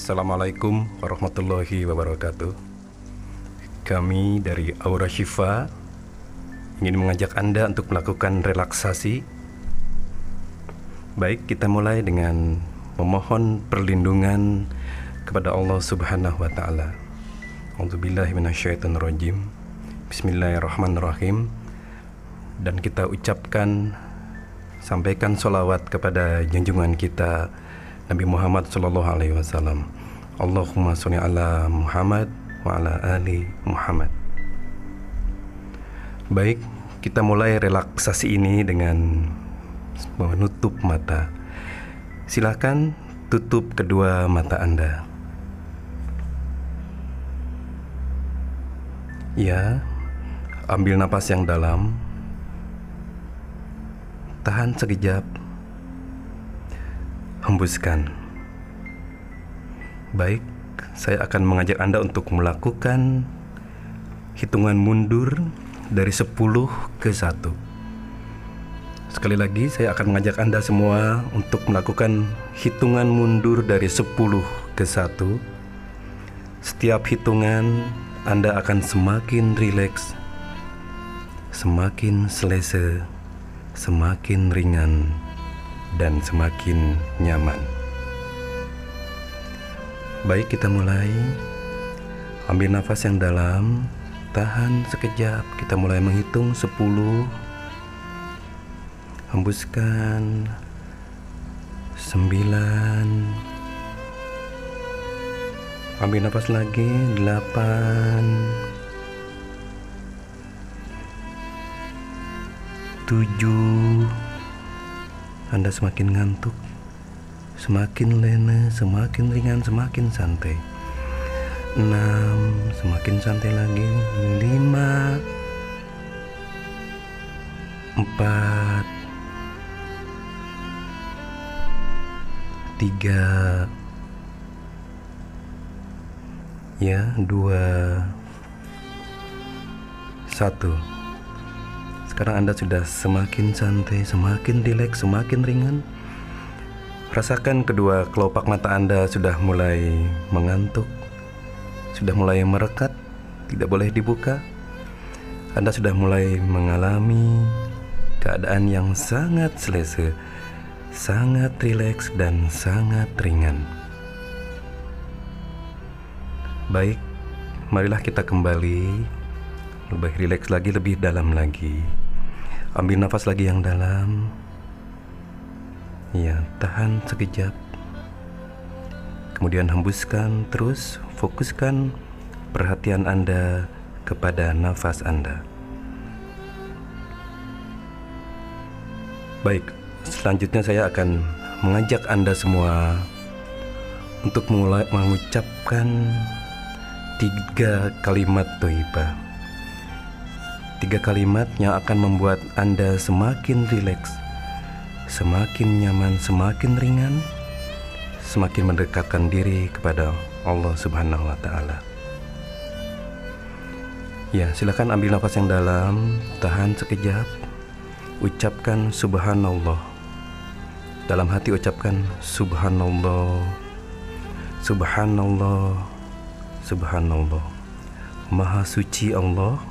Assalamualaikum warahmatullahi wabarakatuh. Kami dari Aura Shifa ingin mengajak Anda untuk melakukan relaksasi. Baik, kita mulai dengan memohon perlindungan kepada Allah Subhanahu wa taala. A'udzubillahi minasyaitonirrajim. Bismillahirrahmanirrahim. Dan kita ucapkan sampaikan solawat kepada junjungan kita Nabi Muhammad Sallallahu Alaihi Wasallam. Allahumma sholli ala Muhammad wa ala ali Muhammad. Baik, kita mulai relaksasi ini dengan menutup mata. Silakan tutup kedua mata Anda. Ya, ambil napas yang dalam. Tahan sekejap. Hembuskan. Baik, saya akan mengajak Anda untuk melakukan hitungan mundur dari 10 ke 1. Sekali lagi saya akan mengajak Anda semua untuk melakukan hitungan mundur dari 10 ke 1. Setiap hitungan Anda akan semakin rileks, semakin selesa, semakin ringan, dan semakin nyaman. Baik, kita mulai. Ambil nafas yang dalam, tahan sekejap. Kita mulai menghitung 10. Hembuskan 9. Ambil nafas lagi 8. 7. Anda semakin ngantuk Semakin lena, semakin ringan, semakin santai. Enam, semakin santai lagi. Lima, empat, tiga, ya dua, satu. Sekarang Anda sudah semakin santai, semakin rileks, semakin ringan. Rasakan kedua kelopak mata Anda sudah mulai mengantuk, sudah mulai merekat, tidak boleh dibuka. Anda sudah mulai mengalami keadaan yang sangat selesa, sangat rileks, dan sangat ringan. Baik, marilah kita kembali lebih rileks lagi, lebih dalam lagi. Ambil nafas lagi yang dalam. Ya, tahan sekejap. Kemudian hembuskan terus, fokuskan perhatian Anda kepada nafas Anda. Baik, selanjutnya saya akan mengajak Anda semua untuk mulai mengucapkan tiga kalimat toibah. Tiga kalimat yang akan membuat Anda semakin rileks, semakin nyaman, semakin ringan, semakin mendekatkan diri kepada Allah Subhanahu wa taala. Ya, silakan ambil nafas yang dalam, tahan sekejap. Ucapkan subhanallah. Dalam hati ucapkan subhanallah. Subhanallah. Subhanallah. Maha suci Allah.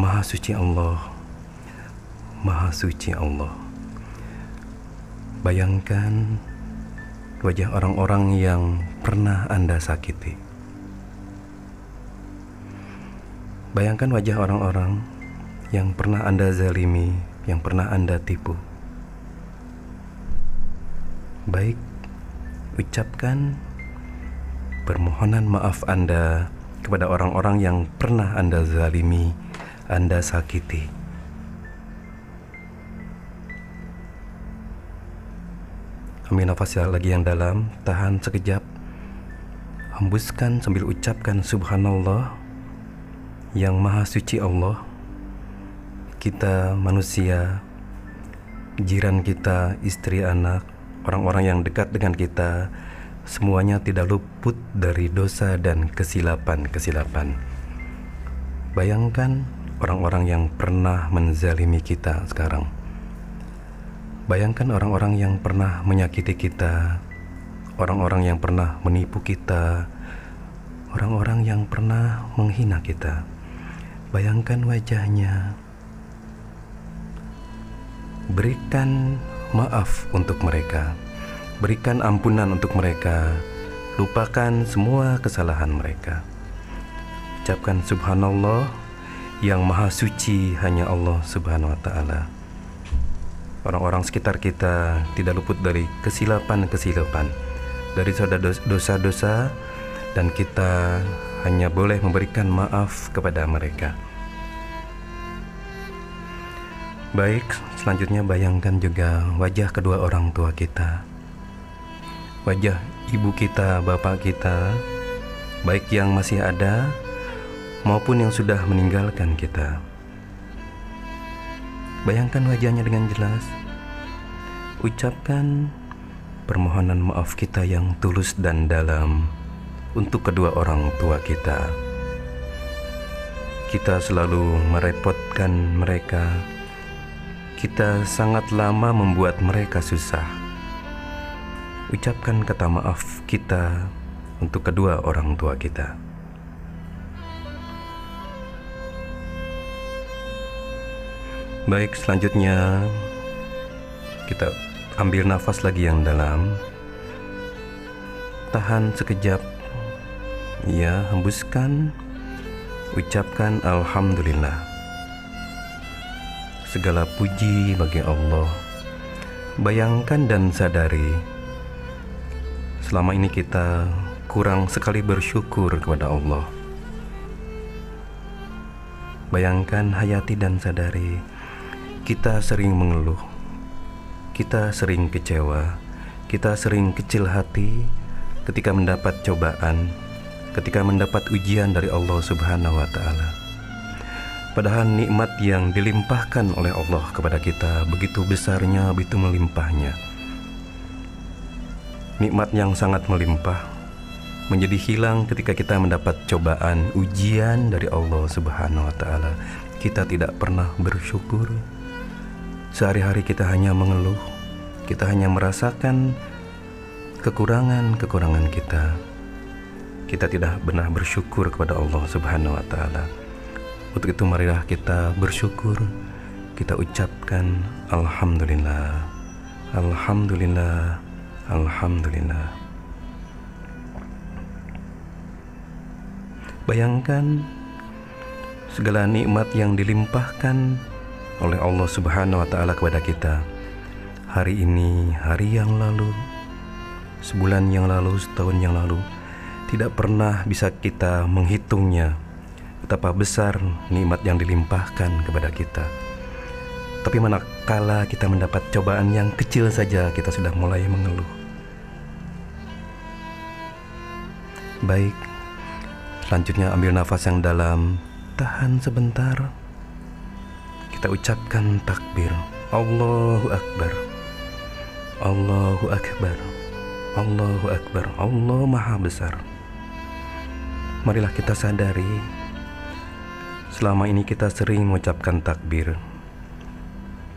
Maha suci Allah. Maha suci Allah. Bayangkan wajah orang-orang yang pernah Anda sakiti. Bayangkan wajah orang-orang yang pernah Anda zalimi, yang pernah Anda tipu. Baik, ucapkan permohonan maaf Anda kepada orang-orang yang pernah Anda zalimi, Anda sakiti. Ambil nafas lagi yang dalam, tahan sekejap. Hembuskan sambil ucapkan subhanallah yang maha suci Allah. Kita manusia, jiran kita, istri anak, orang-orang yang dekat dengan kita, semuanya tidak luput dari dosa dan kesilapan-kesilapan. Bayangkan orang-orang yang pernah menzalimi kita sekarang Bayangkan orang-orang yang pernah menyakiti kita, orang-orang yang pernah menipu kita, orang-orang yang pernah menghina kita. Bayangkan wajahnya. Berikan maaf untuk mereka. Berikan ampunan untuk mereka. Lupakan semua kesalahan mereka. Ucapkan subhanallah yang maha suci hanya Allah Subhanahu wa taala. Orang-orang sekitar kita tidak luput dari kesilapan-kesilapan, dari dosa-dosa dan kita hanya boleh memberikan maaf kepada mereka. Baik, selanjutnya bayangkan juga wajah kedua orang tua kita. Wajah ibu kita, bapak kita, baik yang masih ada maupun yang sudah meninggalkan kita. Bayangkan wajahnya dengan jelas. Ucapkan permohonan maaf kita yang tulus dan dalam untuk kedua orang tua kita. Kita selalu merepotkan mereka. Kita sangat lama membuat mereka susah. Ucapkan kata maaf kita untuk kedua orang tua kita. Baik, selanjutnya kita ambil nafas lagi yang dalam. Tahan sekejap. Ya, hembuskan. Ucapkan alhamdulillah. Segala puji bagi Allah. Bayangkan dan sadari selama ini kita kurang sekali bersyukur kepada Allah. Bayangkan hayati dan sadari kita sering mengeluh, kita sering kecewa, kita sering kecil hati ketika mendapat cobaan, ketika mendapat ujian dari Allah Subhanahu wa Ta'ala. Padahal nikmat yang dilimpahkan oleh Allah kepada kita begitu besarnya, begitu melimpahnya. Nikmat yang sangat melimpah menjadi hilang ketika kita mendapat cobaan, ujian dari Allah Subhanahu wa Ta'ala. Kita tidak pernah bersyukur, Sehari-hari kita hanya mengeluh, kita hanya merasakan kekurangan-kekurangan kita. Kita tidak benar bersyukur kepada Allah Subhanahu wa taala. Untuk itu marilah kita bersyukur, kita ucapkan alhamdulillah. Alhamdulillah. Alhamdulillah. Bayangkan segala nikmat yang dilimpahkan oleh Allah Subhanahu wa taala kepada kita. Hari ini, hari yang lalu, sebulan yang lalu, setahun yang lalu, tidak pernah bisa kita menghitungnya betapa besar nikmat yang dilimpahkan kepada kita. Tapi manakala kita mendapat cobaan yang kecil saja kita sudah mulai mengeluh. Baik, selanjutnya ambil nafas yang dalam, tahan sebentar kita ucapkan takbir. Allahu Akbar. Allahu Akbar. Allahu Akbar. Allah Maha Besar. Marilah kita sadari Selama ini kita sering mengucapkan takbir.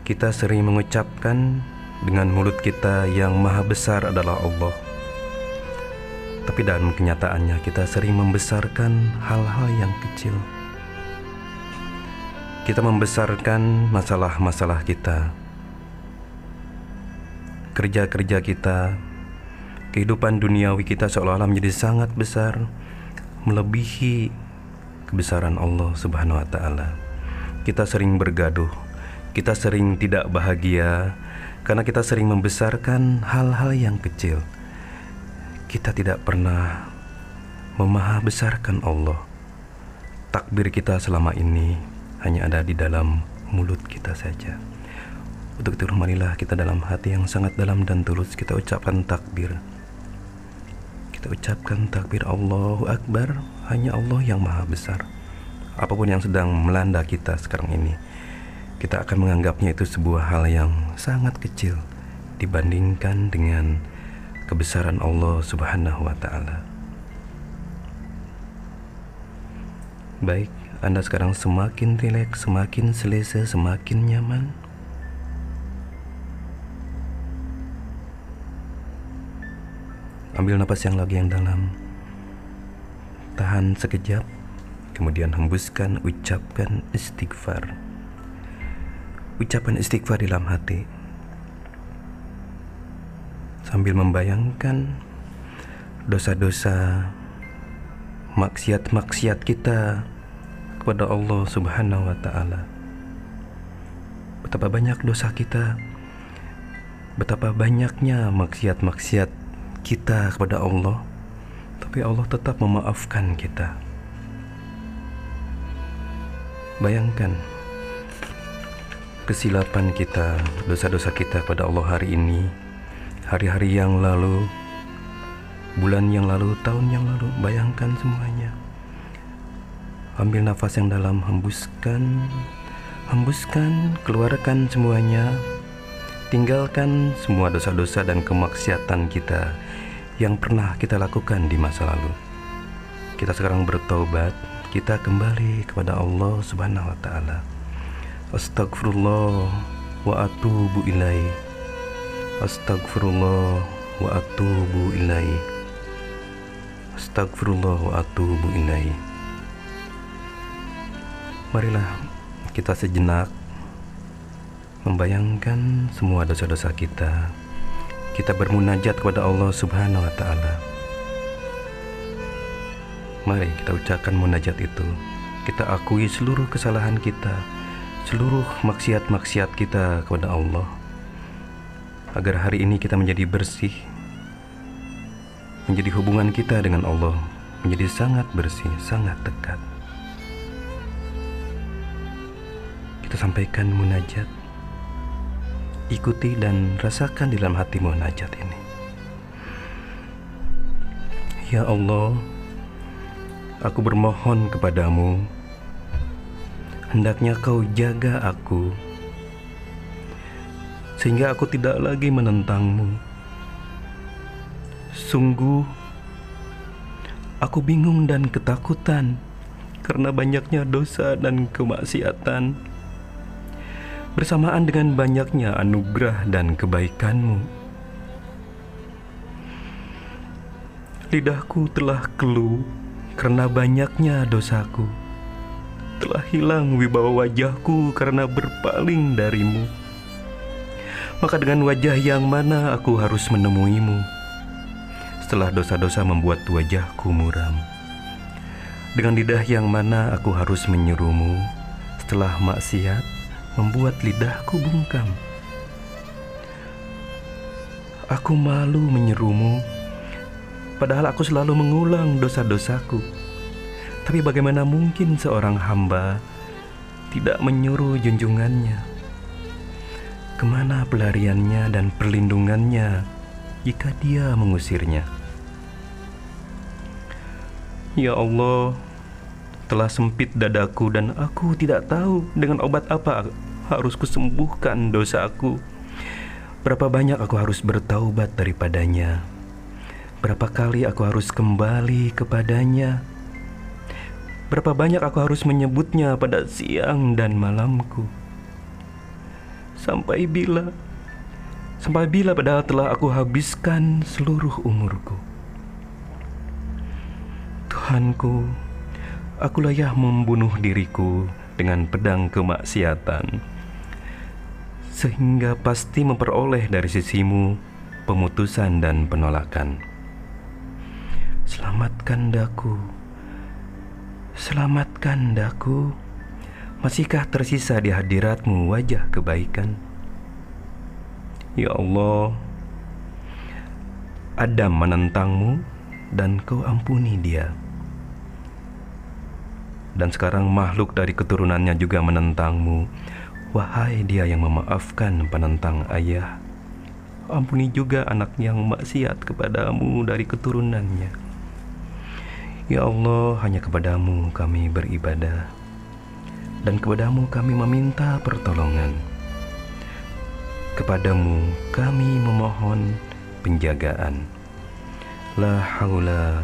Kita sering mengucapkan dengan mulut kita yang maha besar adalah Allah. Tapi dalam kenyataannya kita sering membesarkan hal-hal yang kecil kita membesarkan masalah-masalah kita, kerja-kerja kita, kehidupan duniawi kita seolah-olah menjadi sangat besar, melebihi kebesaran Allah Subhanahu wa Ta'ala. Kita sering bergaduh, kita sering tidak bahagia karena kita sering membesarkan hal-hal yang kecil. Kita tidak pernah memaha besarkan Allah. Takbir kita selama ini hanya ada di dalam mulut kita saja. Untuk itu marilah kita dalam hati yang sangat dalam dan tulus kita ucapkan takbir. Kita ucapkan takbir Allahu Akbar, hanya Allah yang maha besar. Apa pun yang sedang melanda kita sekarang ini, kita akan menganggapnya itu sebuah hal yang sangat kecil dibandingkan dengan kebesaran Allah Subhanahu wa taala. Baik, anda sekarang semakin rileks, semakin selesa, semakin nyaman. Ambil napas yang lagi yang dalam. Tahan sekejap, kemudian hembuskan, ucapkan istighfar. Ucapan istighfar di dalam hati. Sambil membayangkan dosa-dosa maksiat-maksiat kita kepada Allah Subhanahu wa taala. Betapa banyak dosa kita Betapa banyaknya maksiat-maksiat kita kepada Allah, tapi Allah tetap memaafkan kita. Bayangkan kesilapan kita, dosa-dosa kita kepada Allah hari ini, hari-hari yang lalu, bulan yang lalu, tahun yang lalu. Bayangkan semuanya. Ambil nafas yang dalam, hembuskan, hembuskan, keluarkan semuanya tinggalkan semua dosa-dosa dan kemaksiatan kita yang pernah kita lakukan di masa lalu. Kita sekarang bertobat, kita kembali kepada Allah Subhanahu wa taala. Astagfirullah wa atubu ilai. Astagfirullah wa atubu ilai. Astagfirullah wa atubu ilai. Marilah kita sejenak membayangkan semua dosa-dosa kita, kita bermunajat kepada Allah Subhanahu wa Ta'ala. Mari kita ucapkan munajat itu. Kita akui seluruh kesalahan kita, seluruh maksiat-maksiat kita kepada Allah, agar hari ini kita menjadi bersih, menjadi hubungan kita dengan Allah menjadi sangat bersih, sangat dekat. Kita sampaikan munajat ikuti dan rasakan di dalam hatimu najat ini. Ya Allah, aku bermohon kepadamu, hendaknya kau jaga aku, sehingga aku tidak lagi menentangmu. Sungguh, aku bingung dan ketakutan karena banyaknya dosa dan kemaksiatan bersamaan dengan banyaknya anugerah dan kebaikanmu. Lidahku telah keluh karena banyaknya dosaku. Telah hilang wibawa wajahku karena berpaling darimu. Maka dengan wajah yang mana aku harus menemuimu? Setelah dosa-dosa membuat wajahku muram. Dengan lidah yang mana aku harus menyerumu setelah maksiat membuat lidahku bungkam. Aku malu menyerumu, padahal aku selalu mengulang dosa-dosaku. Tapi bagaimana mungkin seorang hamba tidak menyuruh junjungannya? Ke mana pelariannya dan perlindungannya jika dia mengusirnya? Ya Allah, telah sempit dadaku dan aku tidak tahu dengan obat apa harus kusembuhkan dosa aku. Berapa banyak aku harus bertaubat daripadanya. Berapa kali aku harus kembali kepadanya. Berapa banyak aku harus menyebutnya pada siang dan malamku. Sampai bila Sampai bila padahal telah aku habiskan seluruh umurku. Tuhanku, Akulah yang membunuh diriku dengan pedang kemaksiatan, sehingga pasti memperoleh dari sisimu pemutusan dan penolakan. Selamatkan daku, selamatkan daku. Masihkah tersisa di hadiratmu wajah kebaikan? Ya Allah, Adam menentangmu dan kau ampuni dia dan sekarang makhluk dari keturunannya juga menentangmu. Wahai dia yang memaafkan penentang ayah, ampuni juga anak yang maksiat kepadamu dari keturunannya. Ya Allah, hanya kepadamu kami beribadah, dan kepadamu kami meminta pertolongan. Kepadamu kami memohon penjagaan. La haula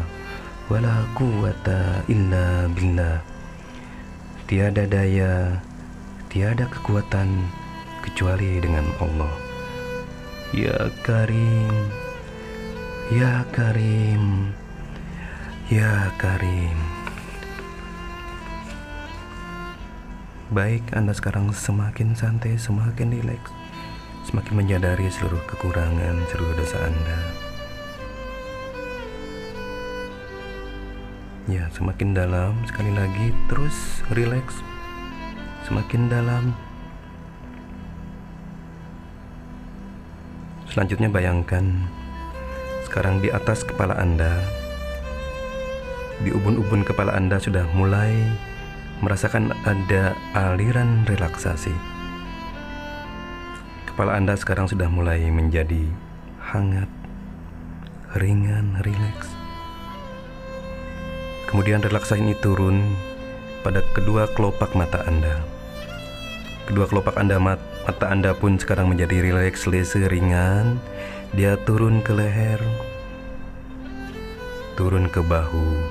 wala quwata illa billah. Tiada daya, tiada kekuatan kecuali dengan Allah. Ya Karim, Ya Karim Ya Karim Baik, Anda sekarang semakin santai, semakin rileks Semakin menyadari seluruh kekurangan, seluruh dosa Anda Ya, semakin dalam, sekali lagi, terus rileks Semakin dalam Selanjutnya bayangkan Sekarang di atas kepala Anda Di ubun-ubun kepala Anda sudah mulai merasakan ada aliran relaksasi. Kepala Anda sekarang sudah mulai menjadi hangat, ringan, rileks. Kemudian relaksasi ini turun pada kedua kelopak mata Anda. Kedua kelopak Anda mata Anda pun sekarang menjadi rileks, lese, ringan. Dia turun ke leher, turun ke bahu,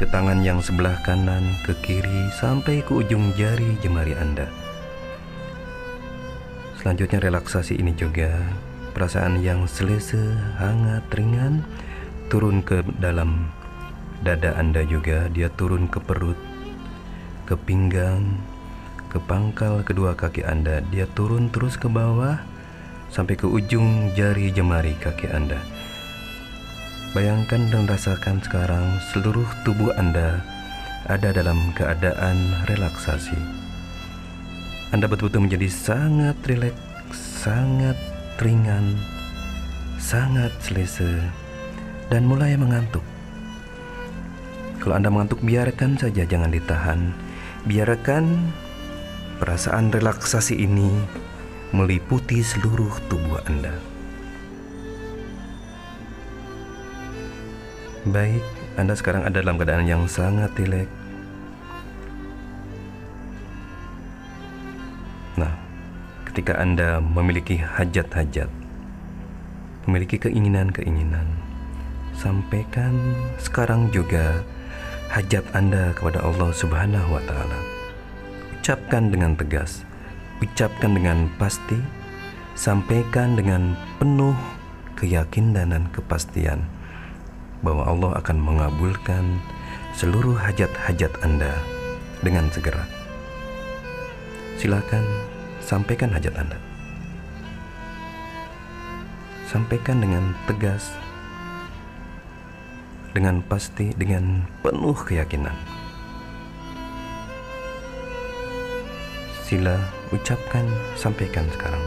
ke tangan yang sebelah kanan, ke kiri, sampai ke ujung jari jemari Anda. Selanjutnya relaksasi ini juga perasaan yang selesa, hangat, ringan turun ke dalam dada Anda juga, dia turun ke perut, ke pinggang, ke pangkal kedua kaki Anda, dia turun terus ke bawah sampai ke ujung jari jemari kaki Anda. Bayangkan dan rasakan sekarang seluruh tubuh Anda ada dalam keadaan relaksasi. Anda betul-betul menjadi sangat rileks, sangat ringan, sangat selesa, dan mulai mengantuk. Kalau Anda mengantuk, biarkan saja, jangan ditahan. Biarkan perasaan relaksasi ini meliputi seluruh tubuh Anda. Baik, Anda sekarang ada dalam keadaan yang sangat rileks. Nah, ketika Anda memiliki hajat-hajat, memiliki keinginan-keinginan, sampaikan sekarang juga hajat Anda kepada Allah Subhanahu wa taala. Ucapkan dengan tegas, ucapkan dengan pasti, sampaikan dengan penuh keyakinan dan kepastian bahwa Allah akan mengabulkan seluruh hajat-hajat Anda dengan segera. Silakan sampaikan hajat Anda. Sampaikan dengan tegas, dengan pasti, dengan penuh keyakinan. Sila ucapkan, sampaikan sekarang.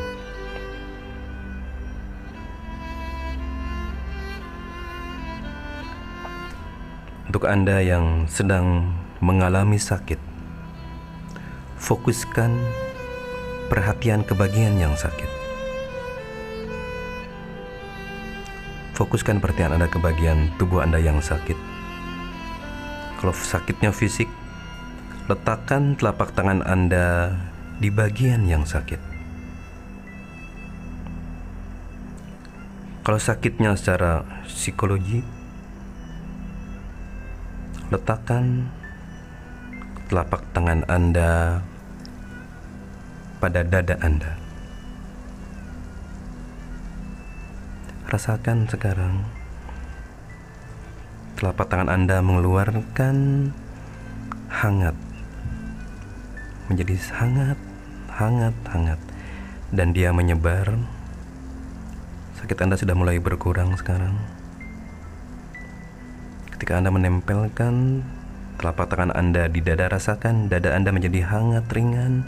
Untuk Anda yang sedang mengalami sakit, fokuskan perhatian ke bagian yang sakit. Fokuskan perhatian Anda ke bagian tubuh Anda yang sakit. Kalau sakitnya fisik, letakkan telapak tangan Anda di bagian yang sakit. Kalau sakitnya secara psikologi, Letakkan telapak tangan Anda pada dada Anda. Rasakan sekarang telapak tangan Anda mengeluarkan hangat menjadi hangat, hangat, hangat dan dia menyebar. Sakit Anda sudah mulai berkurang sekarang. Ketika Anda menempelkan telapak tangan Anda di dada, rasakan dada Anda menjadi hangat, ringan.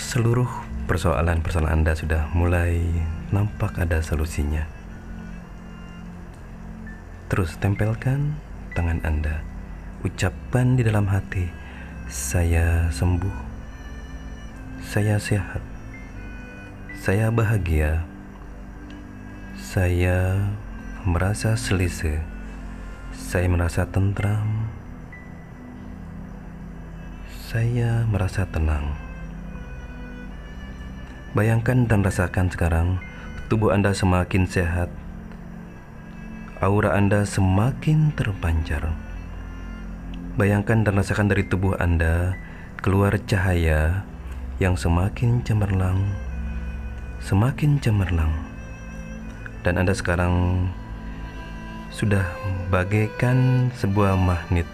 Seluruh persoalan-persoalan Anda sudah mulai nampak ada solusinya. Terus tempelkan tangan Anda. Ucapkan di dalam hati, saya sembuh. Saya sehat. Saya bahagia. Saya merasa selisih saya merasa tentram. Saya merasa tenang. Bayangkan dan rasakan sekarang tubuh Anda semakin sehat. Aura Anda semakin terpancar. Bayangkan dan rasakan dari tubuh Anda keluar cahaya yang semakin cemerlang, semakin cemerlang. dan Anda sekarang sudah bagaikan sebuah magnet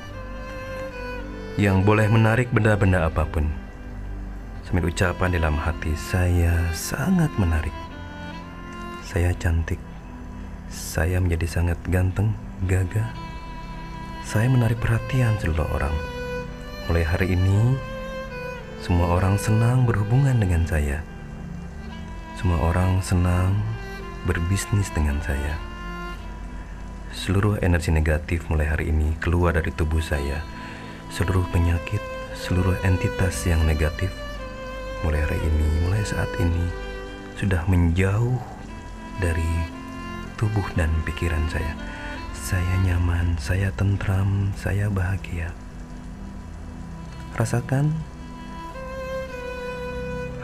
yang boleh menarik benda-benda apa pun. Sambil ucapan dalam hati saya sangat menarik. Saya cantik. Saya menjadi sangat ganteng, gagah. Saya menarik perhatian seluruh orang. Mulai hari ini, semua orang senang berhubungan dengan saya. Semua orang senang berbisnis dengan saya. Seluruh energi negatif mulai hari ini keluar dari tubuh saya. Seluruh penyakit, seluruh entitas yang negatif mulai hari ini, mulai saat ini sudah menjauh dari tubuh dan pikiran saya. Saya nyaman, saya tentram, saya bahagia. Rasakan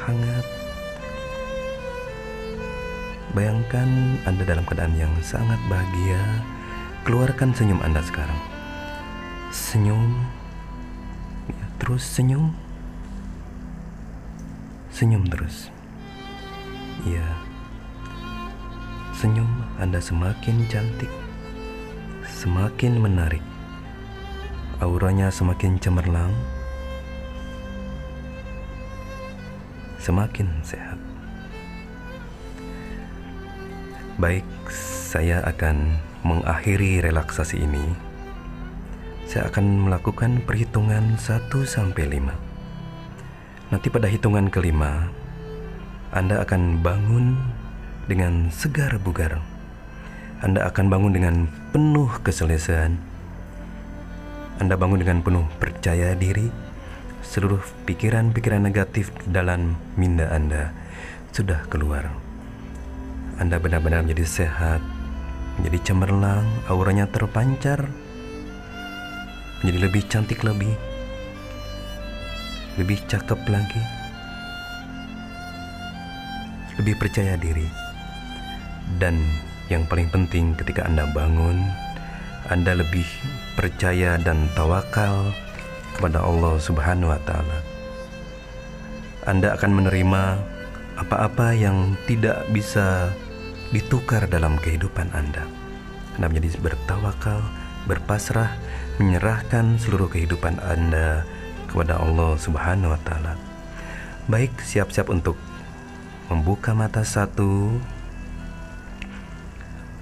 hangat. Bayangkan Anda dalam keadaan yang sangat bahagia. Keluarkan senyum Anda sekarang. Senyum. Ya, terus senyum. Senyum terus. Ya. Senyum Anda semakin cantik, semakin menarik. Auranya semakin cemerlang, semakin sehat. Baik, saya akan mengakhiri relaksasi ini. Saya akan melakukan perhitungan 1 sampai 5. Nanti pada hitungan kelima, Anda akan bangun dengan segar bugar. Anda akan bangun dengan penuh keselesaan. Anda bangun dengan penuh percaya diri. Seluruh pikiran-pikiran negatif dalam minda Anda sudah keluar. Anda benar-benar menjadi sehat, menjadi cemerlang, auranya terpancar, menjadi lebih cantik lebih, lebih cakep lagi, lebih percaya diri. Dan yang paling penting ketika Anda bangun, Anda lebih percaya dan tawakal kepada Allah Subhanahu wa taala. Anda akan menerima apa-apa yang tidak bisa ditukar dalam kehidupan Anda. Anda menjadi bertawakal, berpasrah, menyerahkan seluruh kehidupan Anda kepada Allah Subhanahu wa taala. Baik, siap-siap untuk membuka mata satu,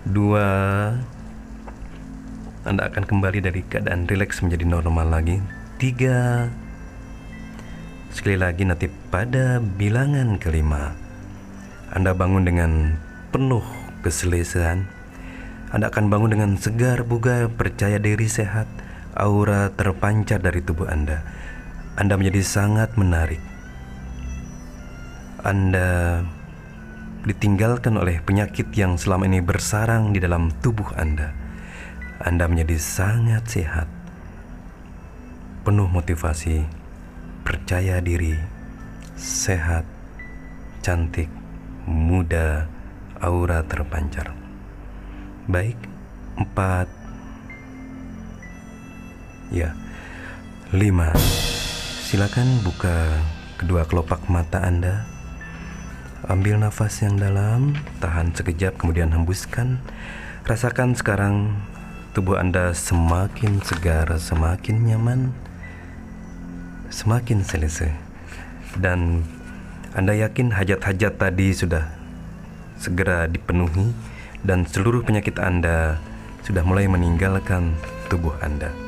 dua, Anda akan kembali dari keadaan rileks menjadi normal lagi. Tiga, sekali lagi nanti pada bilangan kelima, Anda bangun dengan penuh keselesaan. Anda akan bangun dengan segar bugar, percaya diri sehat, aura terpancar dari tubuh Anda. Anda menjadi sangat menarik. Anda ditinggalkan oleh penyakit yang selama ini bersarang di dalam tubuh Anda. Anda menjadi sangat sehat, penuh motivasi, percaya diri, sehat, cantik, muda, aura terpancar. Baik, empat, ya, lima. Silakan buka kedua kelopak mata Anda. Ambil nafas yang dalam, tahan sekejap, kemudian hembuskan. Rasakan sekarang tubuh Anda semakin segar, semakin nyaman, semakin selesai. Dan Anda yakin hajat-hajat tadi sudah segera dipenuhi dan seluruh penyakit Anda sudah mulai meninggalkan tubuh Anda.